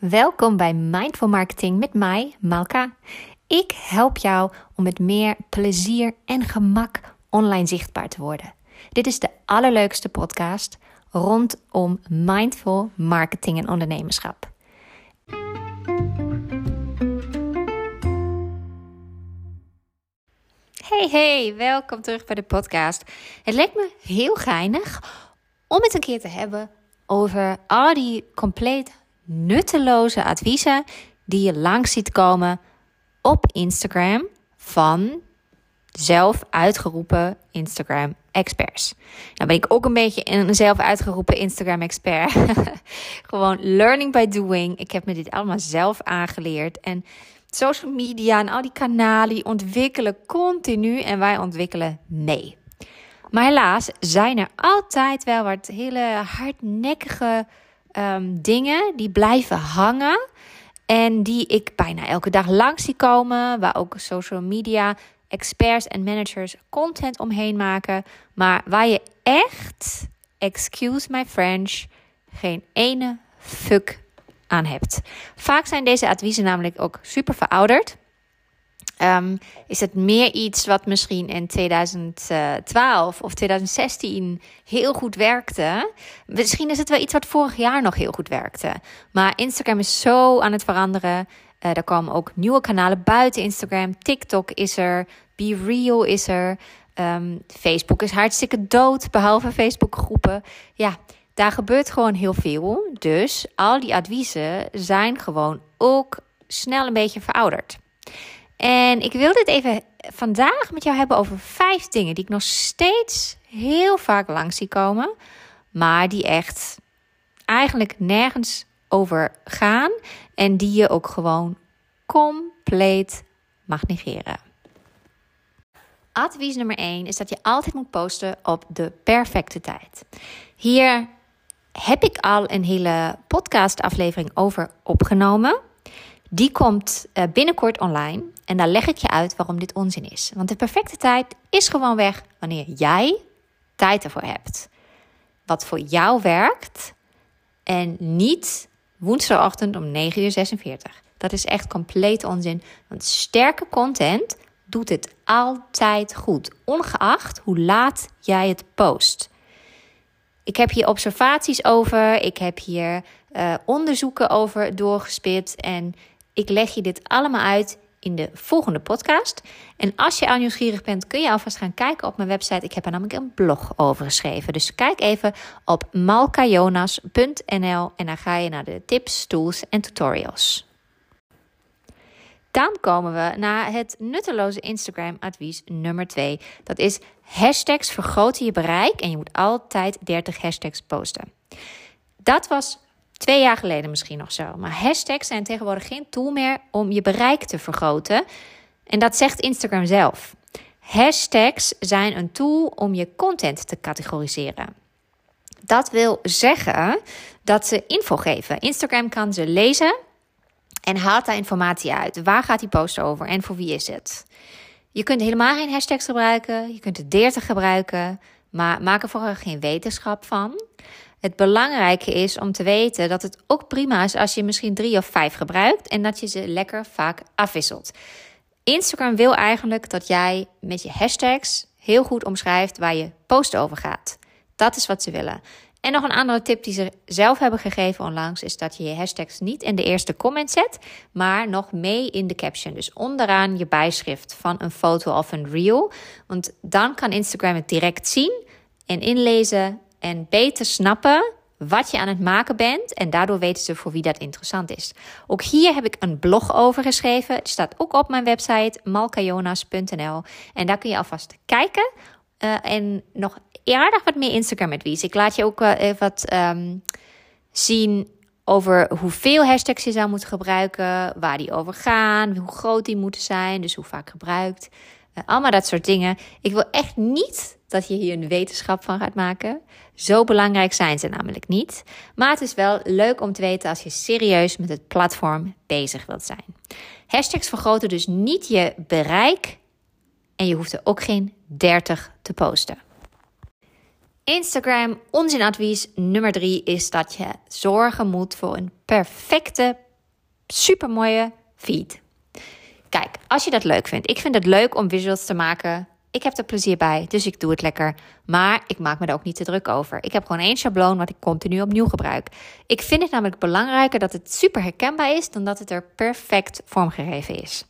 Welkom bij Mindful Marketing met mij, Malka. Ik help jou om met meer plezier en gemak online zichtbaar te worden. Dit is de allerleukste podcast rondom mindful marketing en ondernemerschap. Hey, hey, welkom terug bij de podcast. Het lijkt me heel geinig om het een keer te hebben over al die compleet nutteloze adviezen die je langs ziet komen op Instagram van zelf uitgeroepen Instagram experts. Nou ben ik ook een beetje een zelf uitgeroepen Instagram expert. Gewoon learning by doing. Ik heb me dit allemaal zelf aangeleerd en social media en al die kanalen ontwikkelen continu en wij ontwikkelen mee. Maar helaas zijn er altijd wel wat hele hardnekkige um, dingen die blijven hangen. En die ik bijna elke dag langs zie komen. Waar ook social media experts en managers content omheen maken. Maar waar je echt, excuse my French, geen ene fuck aan hebt. Vaak zijn deze adviezen namelijk ook super verouderd. Um, is het meer iets wat misschien in 2012 of 2016 heel goed werkte? Misschien is het wel iets wat vorig jaar nog heel goed werkte. Maar Instagram is zo aan het veranderen. Uh, er komen ook nieuwe kanalen buiten Instagram. TikTok is er. Be Real is er. Um, Facebook is hartstikke dood, behalve Facebook groepen. Ja, daar gebeurt gewoon heel veel. Dus al die adviezen zijn gewoon ook snel een beetje verouderd. En ik wil dit even vandaag met jou hebben over vijf dingen die ik nog steeds heel vaak langs zie komen, maar die echt eigenlijk nergens over gaan en die je ook gewoon compleet mag negeren. Advies nummer 1 is dat je altijd moet posten op de perfecte tijd. Hier heb ik al een hele podcastaflevering over opgenomen. Die komt uh, binnenkort online en daar leg ik je uit waarom dit onzin is. Want de perfecte tijd is gewoon weg wanneer jij tijd ervoor hebt. Wat voor jou werkt en niet woensdagochtend om 9 uur 46. Dat is echt compleet onzin. Want sterke content doet het altijd goed, ongeacht hoe laat jij het post. Ik heb hier observaties over, ik heb hier uh, onderzoeken over doorgespit en ik leg je dit allemaal uit in de volgende podcast. En als je al nieuwsgierig bent, kun je alvast gaan kijken op mijn website. Ik heb er namelijk een blog over geschreven. Dus kijk even op malkajonas.nl en dan ga je naar de tips, tools en tutorials. Dan komen we naar het nutteloze Instagram-advies nummer 2. Dat is hashtags vergroten je bereik en je moet altijd 30 hashtags posten. Dat was Twee jaar geleden misschien nog zo. Maar hashtags zijn tegenwoordig geen tool meer om je bereik te vergroten. En dat zegt Instagram zelf. Hashtags zijn een tool om je content te categoriseren. Dat wil zeggen dat ze info geven. Instagram kan ze lezen en haalt daar informatie uit. Waar gaat die post over en voor wie is het? Je kunt helemaal geen hashtags gebruiken. Je kunt er 30 gebruiken. Maar maak er vooral geen wetenschap van. Het belangrijke is om te weten dat het ook prima is als je misschien drie of vijf gebruikt en dat je ze lekker vaak afwisselt. Instagram wil eigenlijk dat jij met je hashtags heel goed omschrijft waar je post over gaat. Dat is wat ze willen. En nog een andere tip die ze zelf hebben gegeven onlangs is dat je je hashtags niet in de eerste comment zet, maar nog mee in de caption. Dus onderaan je bijschrift van een foto of een reel. Want dan kan Instagram het direct zien en inlezen en beter snappen wat je aan het maken bent. En daardoor weten ze voor wie dat interessant is. Ook hier heb ik een blog over geschreven. Het staat ook op mijn website malkajonas.nl. En daar kun je alvast kijken. Uh, en nog aardig wat meer Instagram-advies. Ik laat je ook uh, wat um, zien over hoeveel hashtags je zou moeten gebruiken, waar die over gaan, hoe groot die moeten zijn, dus hoe vaak gebruikt. Uh, allemaal dat soort dingen. Ik wil echt niet dat je hier een wetenschap van gaat maken. Zo belangrijk zijn ze namelijk niet. Maar het is wel leuk om te weten als je serieus met het platform bezig wilt zijn. Hashtags vergroten dus niet je bereik en je hoeft er ook geen 30 te posten. Instagram onzinadvies nummer 3 is dat je zorgen moet voor een perfecte super mooie feed. Kijk, als je dat leuk vindt. Ik vind het leuk om visuals te maken. Ik heb er plezier bij, dus ik doe het lekker. Maar ik maak me er ook niet te druk over. Ik heb gewoon één schabloon wat ik continu opnieuw gebruik. Ik vind het namelijk belangrijker dat het super herkenbaar is dan dat het er perfect vormgegeven is.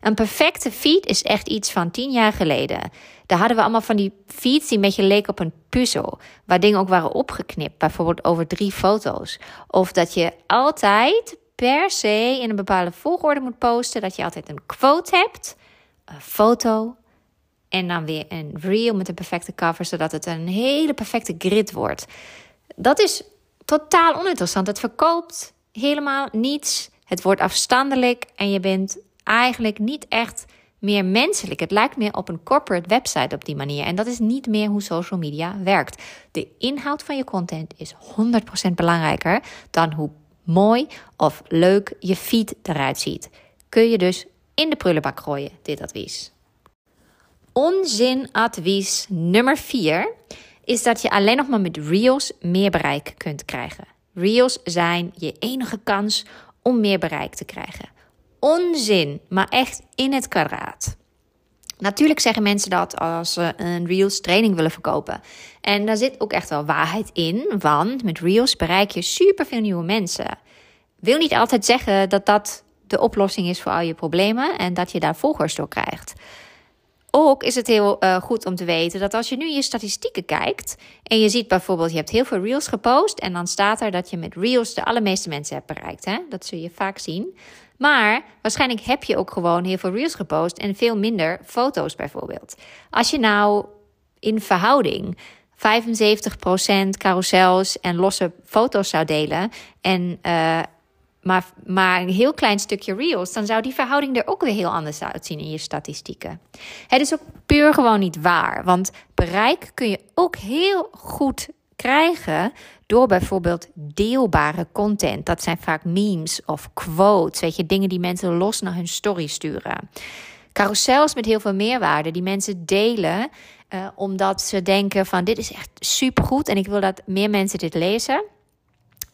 Een perfecte feed is echt iets van tien jaar geleden. Daar hadden we allemaal van die feeds die een beetje leken op een puzzel. Waar dingen ook waren opgeknipt, bijvoorbeeld over drie foto's. Of dat je altijd per se in een bepaalde volgorde moet posten. Dat je altijd een quote hebt, een foto en dan weer een reel met een perfecte cover, zodat het een hele perfecte grid wordt. Dat is totaal oninteressant. Het verkoopt helemaal niets. Het wordt afstandelijk en je bent eigenlijk niet echt meer menselijk. Het lijkt meer op een corporate website op die manier. En dat is niet meer hoe social media werkt. De inhoud van je content is 100% belangrijker dan hoe mooi of leuk je feed eruit ziet. Kun je dus in de prullenbak gooien, dit advies. Onzinadvies nummer 4 is dat je alleen nog maar met Reels meer bereik kunt krijgen. Reels zijn je enige kans om meer bereik te krijgen. Onzin, maar echt in het kwadraat. Natuurlijk zeggen mensen dat als ze een Reels training willen verkopen. En daar zit ook echt wel waarheid in, want met Reels bereik je superveel nieuwe mensen. Wil niet altijd zeggen dat dat de oplossing is voor al je problemen en dat je daar volgers door krijgt. Ook is het heel uh, goed om te weten dat als je nu je statistieken kijkt en je ziet bijvoorbeeld je hebt heel veel reels gepost en dan staat er dat je met reels de allermeeste mensen hebt bereikt. Hè? Dat zul je vaak zien. Maar waarschijnlijk heb je ook gewoon heel veel reels gepost en veel minder foto's bijvoorbeeld. Als je nou in verhouding 75% carousels en losse foto's zou delen en uh, maar, maar een heel klein stukje reels, dan zou die verhouding er ook weer heel anders uitzien in je statistieken. Het is ook puur gewoon niet waar, want bereik kun je ook heel goed krijgen door bijvoorbeeld deelbare content. Dat zijn vaak memes of quotes, weet je, dingen die mensen los naar hun story sturen. Carousels met heel veel meerwaarde die mensen delen uh, omdat ze denken van dit is echt supergoed en ik wil dat meer mensen dit lezen.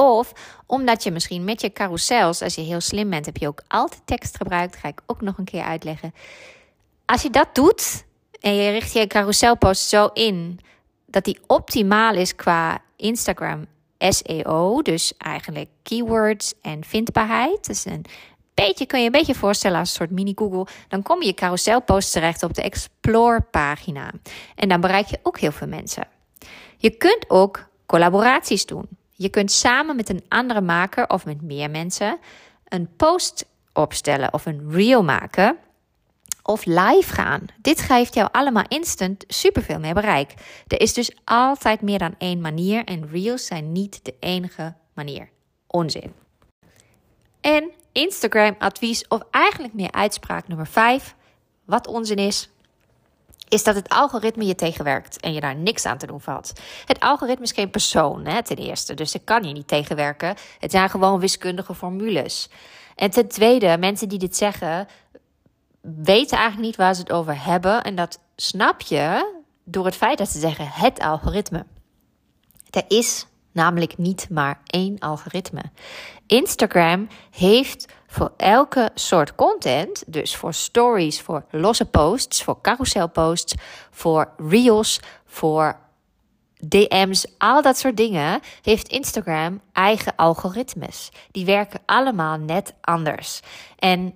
Of omdat je misschien met je carousels, als je heel slim bent, heb je ook altijd tekst gebruikt. Ga ik ook nog een keer uitleggen. Als je dat doet en je richt je carouselpost zo in dat die optimaal is qua Instagram SEO, dus eigenlijk keywords en vindbaarheid. Dus een beetje kun je een beetje voorstellen als een soort mini Google. Dan kom je carouselpost terecht op de Explore pagina en dan bereik je ook heel veel mensen. Je kunt ook collaboraties doen. Je kunt samen met een andere maker of met meer mensen een post opstellen of een reel maken of live gaan. Dit geeft jou allemaal instant superveel meer bereik. Er is dus altijd meer dan één manier en reels zijn niet de enige manier. Onzin. En Instagram advies of eigenlijk meer uitspraak nummer 5. Wat onzin is, is dat het algoritme je tegenwerkt en je daar niks aan te doen valt. Het algoritme is geen persoon, hè, ten eerste, dus ik kan je niet tegenwerken. Het zijn gewoon wiskundige formules. En ten tweede, mensen die dit zeggen, weten eigenlijk niet waar ze het over hebben. En dat snap je door het feit dat ze zeggen het algoritme. Er is namelijk niet maar één algoritme. Instagram heeft voor elke soort content, dus voor stories, voor losse posts, voor carouselposts, voor reels, voor DM's, al dat soort dingen, heeft Instagram eigen algoritmes. Die werken allemaal net anders. En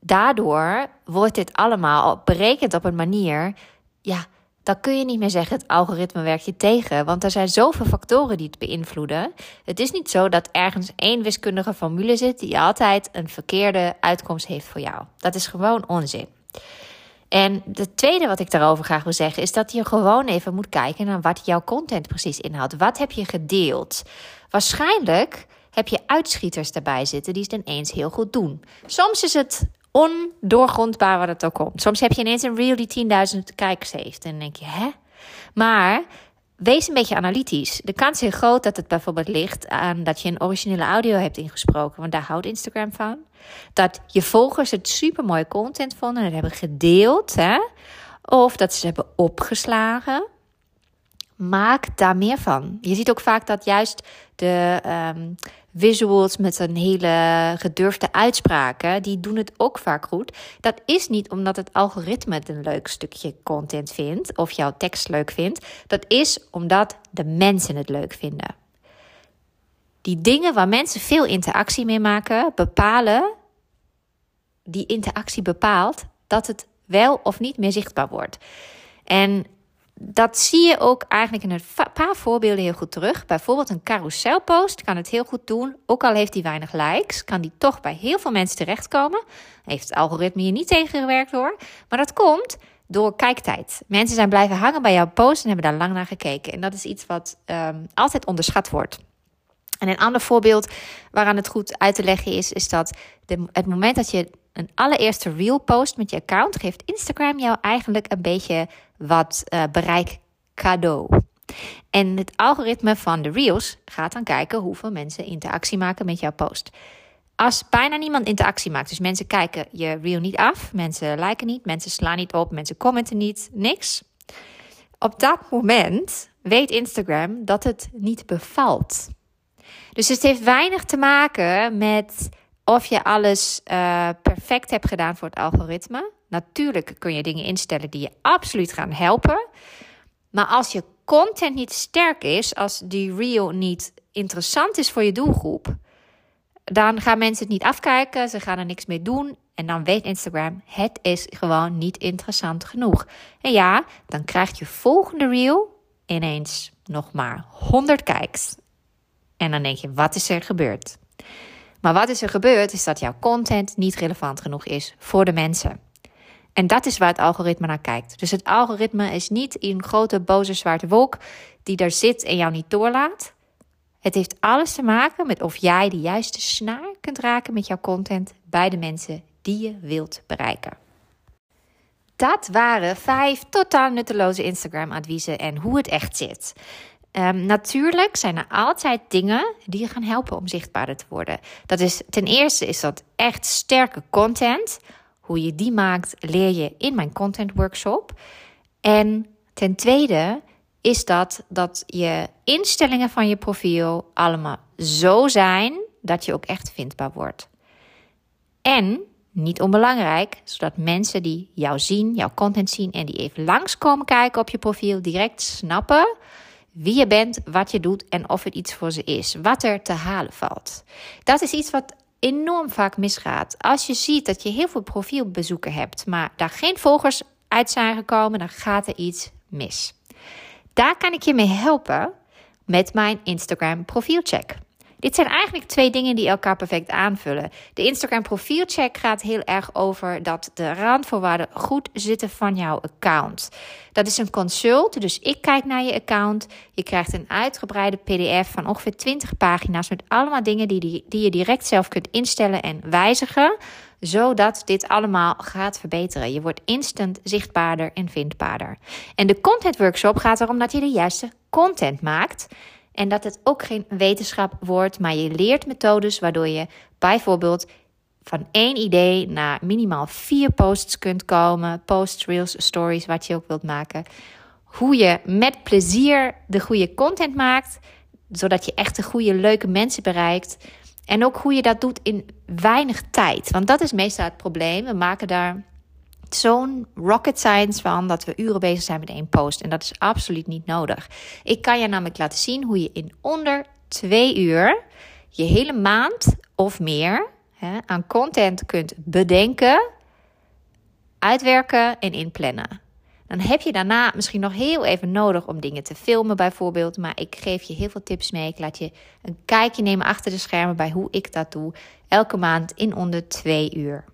daardoor wordt dit allemaal berekend op een manier, ja, dan kun je niet meer zeggen het algoritme werkt je tegen. Want er zijn zoveel factoren die het beïnvloeden. Het is niet zo dat ergens één wiskundige formule zit die altijd een verkeerde uitkomst heeft voor jou. Dat is gewoon onzin. En het tweede wat ik daarover graag wil zeggen is dat je gewoon even moet kijken naar wat jouw content precies inhoudt. Wat heb je gedeeld? Waarschijnlijk heb je uitschieters erbij zitten die het ineens heel goed doen. Soms is het ondoorgrondbaar wat het ook komt. Soms heb je ineens een reel die 10.000 kijkers heeft. En dan denk je, hè? Maar wees een beetje analytisch. De kans is groot dat het bijvoorbeeld ligt aan dat je een originele audio hebt ingesproken. Want daar houdt Instagram van. Dat je volgers het super mooie content vonden en het hebben gedeeld. Hè? Of dat ze hebben opgeslagen. Maak daar meer van. Je ziet ook vaak dat juist de um, visuals met een hele gedurfde uitspraken, die doen het ook vaak goed. Dat is niet omdat het algoritme het een leuk stukje content vindt of jouw tekst leuk vindt. Dat is omdat de mensen het leuk vinden. Die dingen waar mensen veel interactie mee maken, bepalen, die interactie bepaalt dat het wel of niet meer zichtbaar wordt. En dat zie je ook eigenlijk in een paar voorbeelden heel goed terug. Bijvoorbeeld een carouselpost kan het heel goed doen. Ook al heeft hij weinig likes, kan die toch bij heel veel mensen terechtkomen. Heeft het algoritme hier niet tegengewerkt hoor. Maar dat komt door kijktijd. Mensen zijn blijven hangen bij jouw post en hebben daar lang naar gekeken. En dat is iets wat um, altijd onderschat wordt. En een ander voorbeeld waaraan het goed uit te leggen is, is dat de, het moment dat je een allereerste reel post met je account, geeft Instagram jou eigenlijk een beetje wat uh, bereik cadeau. En het algoritme van de reels gaat dan kijken hoeveel mensen interactie maken met jouw post. Als bijna niemand interactie maakt, dus mensen kijken je reel niet af, mensen liken niet, mensen slaan niet op, mensen commenten niet, niks. Op dat moment weet Instagram dat het niet bevalt. Dus het heeft weinig te maken met of je alles uh, perfect hebt gedaan voor het algoritme. Natuurlijk kun je dingen instellen die je absoluut gaan helpen. Maar als je content niet sterk is, als die reel niet interessant is voor je doelgroep, dan gaan mensen het niet afkijken, ze gaan er niks mee doen. En dan weet Instagram, het is gewoon niet interessant genoeg. En ja, dan krijgt je volgende reel ineens nog maar 100 kijks. En dan denk je, wat is er gebeurd? Maar wat is er gebeurd, is dat jouw content niet relevant genoeg is voor de mensen. En dat is waar het algoritme naar kijkt. Dus het algoritme is niet een grote boze zwarte wolk die daar zit en jou niet doorlaat. Het heeft alles te maken met of jij de juiste snaar kunt raken met jouw content bij de mensen die je wilt bereiken. Dat waren vijf totaal nutteloze Instagram-adviezen en hoe het echt zit. Um, natuurlijk zijn er altijd dingen die je gaan helpen om zichtbaarder te worden. Dat is ten eerste is dat echt sterke content. Hoe je die maakt, leer je in mijn content workshop. En ten tweede is dat dat je instellingen van je profiel allemaal zo zijn dat je ook echt vindbaar wordt. En niet onbelangrijk, zodat mensen die jou zien, jouw content zien en die even langskomen kijken op je profiel, direct snappen wie je bent, wat je doet en of het iets voor ze is. Wat er te halen valt. Dat is iets wat enorm vaak misgaat. Als je ziet dat je heel veel profielbezoeken hebt, maar daar geen volgers uit zijn gekomen, dan gaat er iets mis. Daar kan ik je mee helpen met mijn Instagram profielcheck. Dit zijn eigenlijk twee dingen die elkaar perfect aanvullen. De Instagram profielcheck gaat heel erg over dat de randvoorwaarden goed zitten van jouw account. Dat is een consult, dus ik kijk naar je account. Je krijgt een uitgebreide PDF van ongeveer 20 pagina's met allemaal dingen die, die je direct zelf kunt instellen en wijzigen zodat dit allemaal gaat verbeteren. Je wordt instant zichtbaarder en vindbaarder. En de content workshop gaat erom dat je de juiste content maakt. En dat het ook geen wetenschap wordt, maar je leert methodes waardoor je bijvoorbeeld van één idee naar minimaal vier posts kunt komen. Posts, reels, stories, wat je ook wilt maken. Hoe je met plezier de goede content maakt, zodat je echt de goede, leuke mensen bereikt. En ook hoe je dat doet in weinig tijd. Want dat is meestal het probleem. We maken daar zo'n rocket science van dat we uren bezig zijn met één post. En dat is absoluut niet nodig. Ik kan je namelijk laten zien hoe je in onder twee uur je hele maand of meer hè, aan content kunt bedenken, uitwerken en inplannen. Dan heb je daarna misschien nog heel even nodig om dingen te filmen, bijvoorbeeld. Maar ik geef je heel veel tips mee. Ik laat je een kijkje nemen achter de schermen bij hoe ik dat doe. Elke maand in onder twee uur.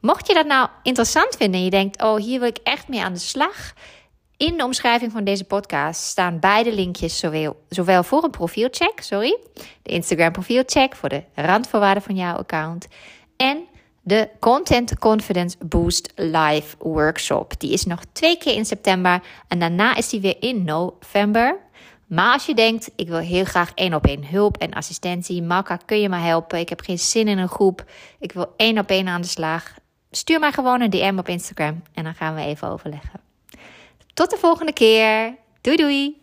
Mocht je dat nou interessant vinden en je denkt, oh, hier wil ik echt mee aan de slag. In de omschrijving van deze podcast staan beide linkjes, zowel, zowel voor een profielcheck, sorry, de Instagram profielcheck voor de randvoorwaarden van jouw account en de Content Confidence Boost Live Workshop. Die is nog twee keer in september en daarna is die weer in november. Maar als je denkt, ik wil heel graag één op één hulp en assistentie, Malka, kun je me helpen? Ik heb geen zin in een groep. Ik wil één op één aan de slag. Stuur mij gewoon een DM op Instagram en dan gaan we even overleggen. Tot de volgende keer. Doei doei!